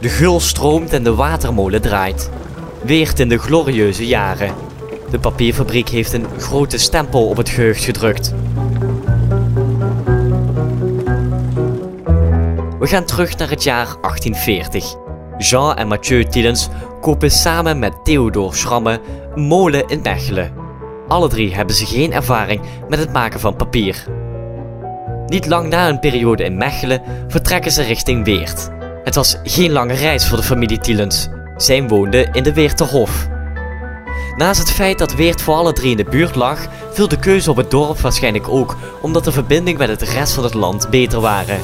De gul stroomt en de watermolen draait. Weert in de glorieuze jaren. De papierfabriek heeft een grote stempel op het geheugt gedrukt. We gaan terug naar het jaar 1840. Jean en Mathieu Tielens kopen samen met Theodor Schramme een molen in Mechelen. Alle drie hebben ze geen ervaring met het maken van papier. Niet lang na een periode in Mechelen vertrekken ze richting Weert. Het was geen lange reis voor de familie Tielens. Zij woonden in de Weerterhof. Naast het feit dat Weert voor alle drie in de buurt lag, viel de keuze op het dorp waarschijnlijk ook omdat de verbinding met het rest van het land beter waren.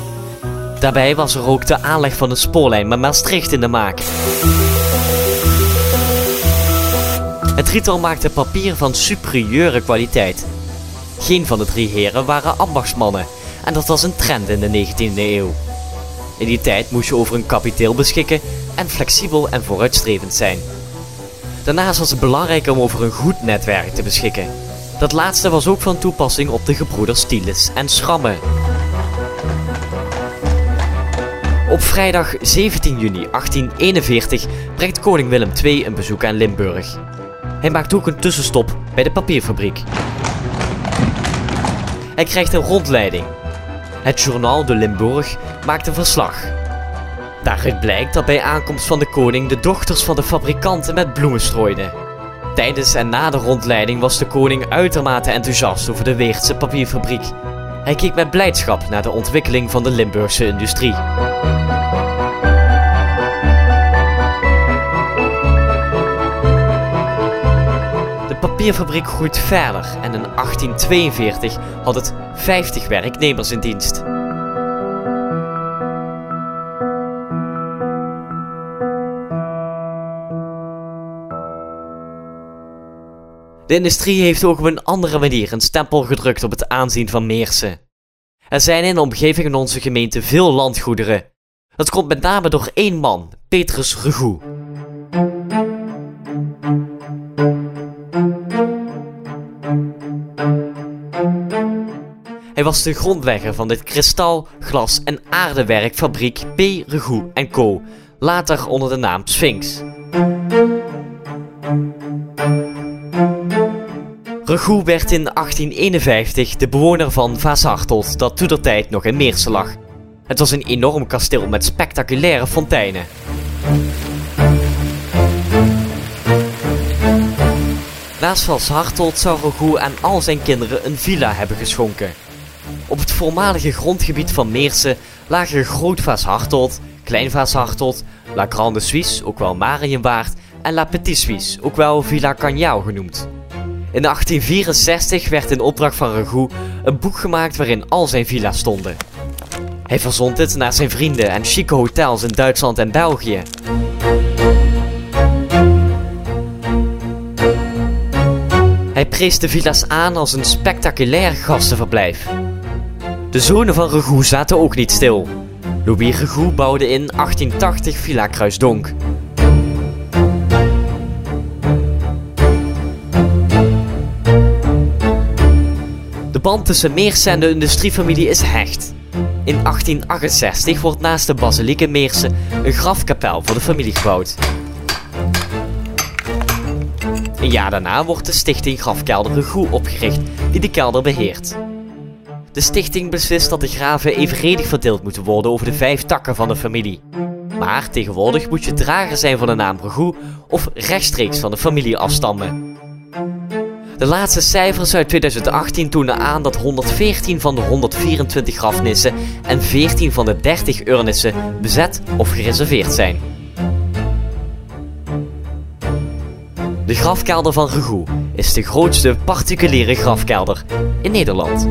Daarbij was er ook de aanleg van een spoorlijn met Maastricht in de maak. Het drietal maakte papier van superieure kwaliteit. Geen van de drie heren waren ambachtsmannen en dat was een trend in de 19e eeuw. In die tijd moest je over een kapiteel beschikken en flexibel en vooruitstrevend zijn. Daarnaast was het belangrijk om over een goed netwerk te beschikken. Dat laatste was ook van toepassing op de gebroeders Stielis en Schramme. Op vrijdag 17 juni 1841 brengt koning Willem II een bezoek aan Limburg. Hij maakt ook een tussenstop bij de papierfabriek. Hij krijgt een rondleiding. Het Journal de Limburg maakt verslag. Daaruit blijkt dat bij aankomst van de koning de dochters van de fabrikanten met bloemen strooiden. Tijdens en na de rondleiding was de koning uitermate enthousiast over de Weertse papierfabriek. Hij keek met blijdschap naar de ontwikkeling van de Limburgse industrie. Papierfabriek groeit verder en in 1842 had het 50 werknemers in dienst. De industrie heeft ook op een andere manier een stempel gedrukt op het aanzien van Meersen. Er zijn in de omgeving in onze gemeente veel landgoederen. Dat komt met name door één man, Petrus Regoe. Was de grondlegger van dit kristal, glas en aardewerkfabriek P. Regoe Co., later onder de naam Sphinx. Regoe werd in 1851 de bewoner van Vaashartelt, dat toetertijd nog in Meersen lag. Het was een enorm kasteel met spectaculaire fonteinen. Naast Vaashartelt zou Regoe aan al zijn kinderen een villa hebben geschonken. Op het voormalige grondgebied van Meersen lagen Groot Vaashartelt, Klein Vaashartelt, La Grande Suisse, ook wel Marienwaard, en La Petite Suisse, ook wel Villa Cagnau genoemd. In 1864 werd in opdracht van Regoe een boek gemaakt waarin al zijn villa's stonden. Hij verzond dit naar zijn vrienden en chique hotels in Duitsland en België. Hij prees de villa's aan als een spectaculair gastenverblijf. De zonen van Regoe zaten ook niet stil. Louis Regoe bouwde in 1880 Villa Kruisdonk. De band tussen Meersen en de industriefamilie is hecht. In 1868 wordt naast de basiliek in Meersen een grafkapel voor de familie gebouwd. Een jaar daarna wordt de stichting Grafkelder Regoe opgericht, die de kelder beheert. De stichting beslist dat de graven evenredig verdeeld moeten worden over de vijf takken van de familie. Maar tegenwoordig moet je drager zijn van de naam Regoe of rechtstreeks van de familie afstammen. De laatste cijfers uit 2018 tonen aan dat 114 van de 124 grafnissen en 14 van de 30 urnissen bezet of gereserveerd zijn. De grafkelder van Regoe is de grootste particuliere grafkelder in Nederland.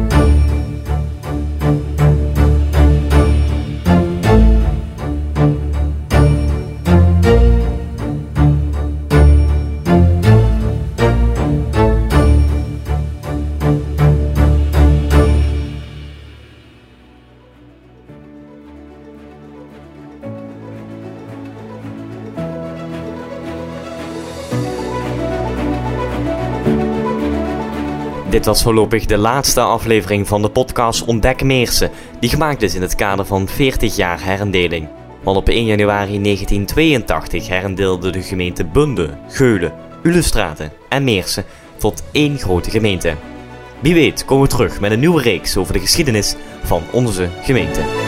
Dit was voorlopig de laatste aflevering van de podcast Ontdek Meersen, die gemaakt is in het kader van 40 jaar herendeling. want op 1 januari 1982 herendeelde de gemeente Bunde, Geulen, Ulestraten en Meersen tot één grote gemeente. Wie weet komen we terug met een nieuwe reeks over de geschiedenis van onze gemeente.